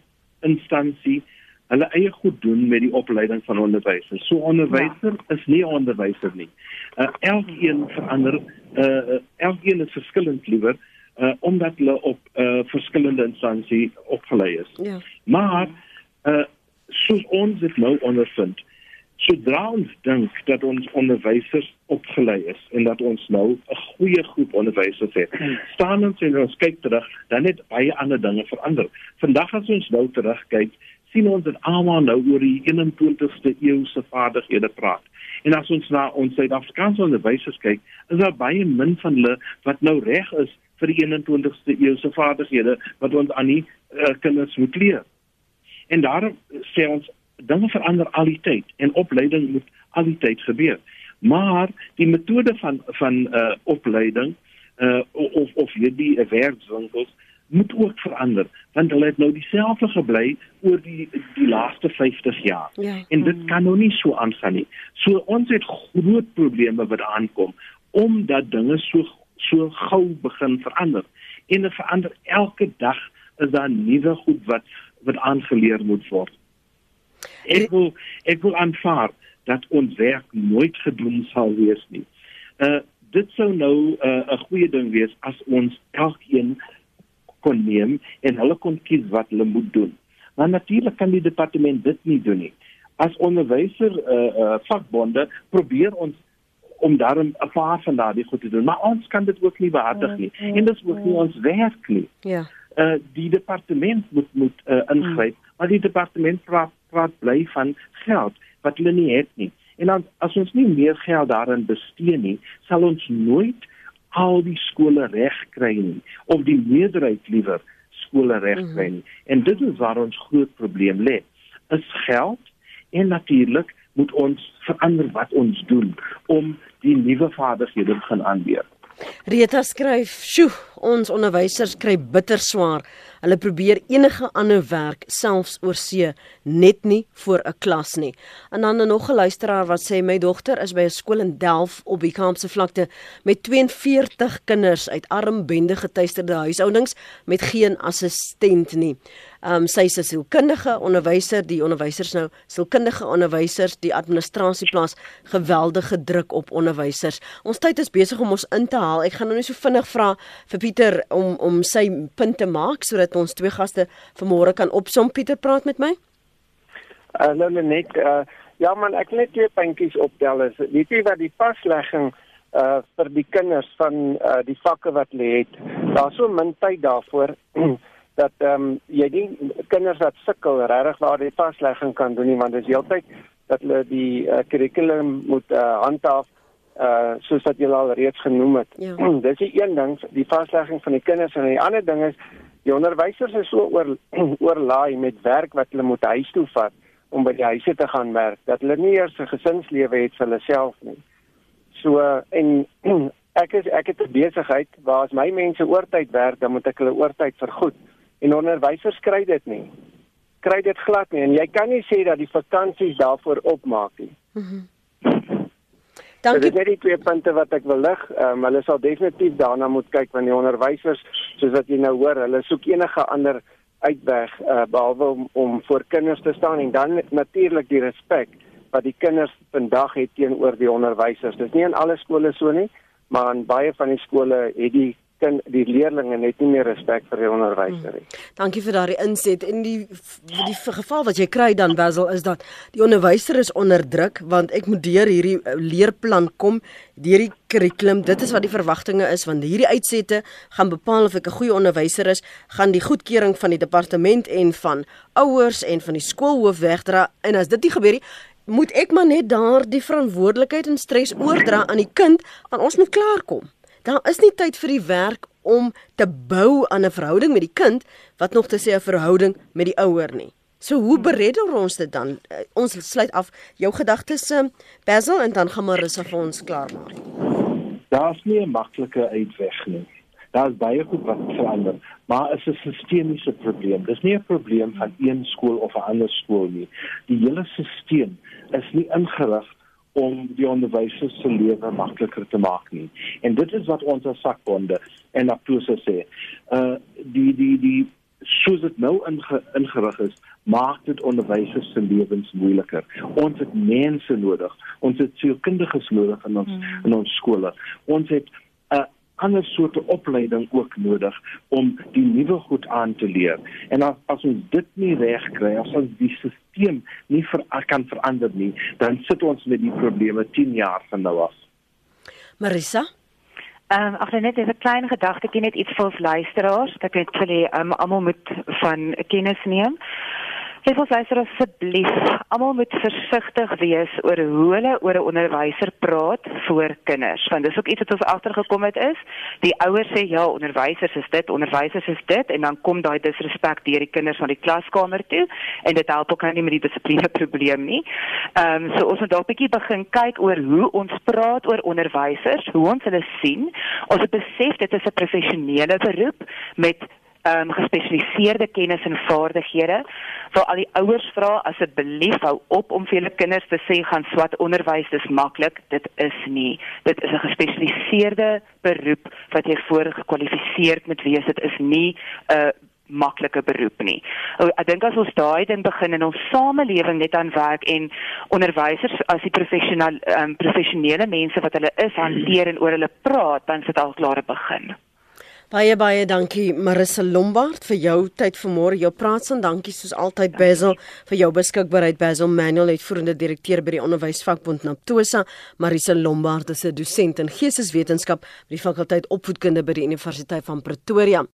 instansie hulle eie goed doen met die opleiding van onderwysers. So onderwyser ja. is nie onderwyser nie. Uh, elkeen verander uh, elkeen is verskillend liewer uh, omdat hulle op uh, verskillende instansies opgelei is. Ja. Maar uh, soos ons dit nou ondervind. Sodra ons dink dat ons onderwysers opgelei is en dat ons nou 'n goeie groep onderwysers het, staan ons en ons kyk terug, dan het baie ander dinge verander. Vandag as ons nou terugkyk, sien ons dat almal nou oor die 21ste eeu se vaardighede praat. En as ons na ons Suid-Afrikaanse onderwysers kyk, is daar baie min van hulle wat nou reg is vir die 21ste eeu se vaardighede wat ons aan die uh, kinders moet leer. En daarom sê ons dinge verander al die tyd en opleiding moet al die tyd gebeur. Maar die metode van van uh opleiding uh of of hierdie werkswinkels moet ook verander want hulle het nou dieselfde gebly oor die die laaste 50 jaar. Ja. En dit kan nou nie so aangaan nie. So ons het groot probleme wat aankom omdat dinge so so gou begin verander. En dit verander elke dag is daar nuwe goed wat wat aangeleer moet word. Ek wil ek wil aanvaar dat ons werk nooit gedoen sal wees nie. Uh dit sou nou 'n uh, goeie ding wees as ons elkeen kon neem en hulle kon kies wat hulle moet doen. Maar natuurlik kan die departement dit nie doen nie. As onderwyser uh uh vakbonde probeer ons om daarom 'n paar van daardie goed te doen, maar ons kan dit ook nie behartig nie. En dit is ook nie ons werk nie. Ja uh, die departement moet moet uh, ingryp, hmm. Maar die departement praat praat bly van geld wat hulle nie het nie. En dan as ons nie meer geld daarin bestee nie, sal ons nooit al die skole reg kry nie of die meerderheid liewer skole reg kry nie. En dit is waar ons groot probleem lê. Is geld en natuurlik moet ons verander wat ons doen om die nuwe vaardighede te gaan aanleer. Rita skryf: "Sjoe, ons onderwysers kry bitter swaar. Hulle probeer enige ander werk selfs oor see net nie vir 'n klas nie." En dan nog 'n luisteraar wat sê: "My dogter is by 'n skool in Delf op die Kaapse vlakte met 42 kinders uit arm bende getuisterde huishoudings met geen assistent nie." Ehm um, sy is 'n sielkundige onderwyser, die onderwysers nou sielkundige onderwysers, die administrasie plaas geweldige druk op onderwysers. Ons tyd is besig om ons in te haal. Ek gaan nou net so vinnig vra vir Pieter om om sy punt te maak sodat ons twee gaste vanmôre kan opsom. Pieter, praat met my. Hallo uh, net uh, ja man, ek net twee puntjies optel. Weet jy wat die paslegging uh vir die kinders van uh die vakke wat lê het. Daar's so min tyd daarvoor. dat ehm um, jy die kinders wat sukkel regtig waar die vaslegging kan doen nie want dit is heeltyd dat hulle die uh, curriculum moet uh, handhaaf uh soos wat jy al reeds genoem het. Ja. Dis die een ding, die vaslegging van die kinders en die ander ding is die onderwysers is so oor oorlaai met werk wat hulle moet huis toe vat om by die huise te gaan werk dat hulle nie eers 'n gesinslewe het vir hulle self nie. So en ek is ek het 'n besigheid waar as my mense oortyd werk, dan moet ek hulle oortyd vergoed en onderwysers kry dit nie. Kry dit glad nie en jy kan nie sê dat die vakansies daarvoor opmaak nie. Mhm. Dankie. Dit is net twee punte wat ek wil lig. Ehm um, hulle sal definitief daarna moet kyk want die onderwysers soos wat jy nou hoor, hulle soek enige ander uitweg uh, behalwe om om voor kinders te staan en dan natuurlik die respek wat die kinders vandag het teenoor die onderwysers. Dis nie in alle skole so nie, maar in baie van die skole het die kind die leerders net nie meer respek vir die onderwyser nie. Hmm. Dankie vir daardie inset. En die die geval wat jy kry dan Wessel is dat die onderwyser is onder druk want ek moet deur hierdie eh, leerplan kom, deur die kurrikulum. Dit is wat die verwagtinge is want hierdie uitsette gaan bepaal of ek 'n goeie onderwyser is, gaan die goedkeuring van die departement en van ouers en van die skoolhoof wegdra en as dit nie gebeur nie moet ek maar net daardie verantwoordelikheid en stres oordra aan die kind want ons moet klaarkom daar is nie tyd vir die werk om te bou aan 'n verhouding met die kind wat nog te sê 'n verhouding met die ouer nie. So hoe beredder ons dit dan? Uh, ons sluit af jou gedagtes uh, Basil en dan gaan Marissa vir ons klaarmaak. Daar's nie 'n maklike uitweg nie. Daar's baie goed wat verander, maar is 'n sistemiese probleem. Dis nie 'n probleem van een skool of 'n ander skool nie. Die hele stelsel is nie ingerig om die onderwysers se lewe makliker te maak nie. En dit is wat ons as sakbonde en aktuose sê. Uh die die die soos dit nou inge, ingerig is, maak dit onderwysers se lewens moeiliker. Ons het mense nodig. Ons het sielkundiges nodig in ons hmm. in ons skole. Ons het 'n uh, ander soorte opleiding ook nodig om die nuwe goed aan te leer. En as, as ons dit nie reg kry, as ons die stelsel nie ver, kan verander nie, dan sit ons met die probleme 10 jaar van nou af. Marissa Ehm um, ag net 'n klein gedagtetjie net iets vir ons luisteraars. Ek het vir hulle um, almal moet van kennis neem. Ek wil sê asseblief, almal moet versigtig wees oor hoe hulle oor 'n onderwyser praat voor kinders, want dis ook iets wat ons agtergekom het is. Die ouers sê ja, onderwysers is dit, onderwysers is dit en dan kom daai disrespek deur die kinders na die klaskamer toe en dit help ook nie met die dissipline probleem nie. Ehm um, so ons moet dalk bietjie begin kyk oor hoe ons praat oor onderwysers, hoe ons hulle sien. Ons besef dit is 'n professionele beroep met ehm um, gespesialiseerde kennis en vaardighede. Vir al die ouers vra asseblief hou op om vir julle kinders te sê gaan swat onderwys dis maklik. Dit is nie. Dit is 'n gespesialiseerde beroep wat jy voorgekwalifiseerd moet wees. Dit is nie 'n uh, maklike beroep nie. Ek dink as ons daai ding begin in ons samelewing net aan werk en onderwysers as die professionele um, professionele mense wat hulle is hanteer en oor hulle praat, dan sit al klaar begin. Baie baie dankie Marissa Lombard vir jou tyd vanmôre. Jou praat son dankie soos altyd Basil vir jou beskikbaarheid. Basil Manuel het voerende direkteur by die onderwysvakbond Naptosa. Marissa Lombard is 'n dosent in geesteswetenskap by die fakulteit opvoedkunde by die Universiteit van Pretoria.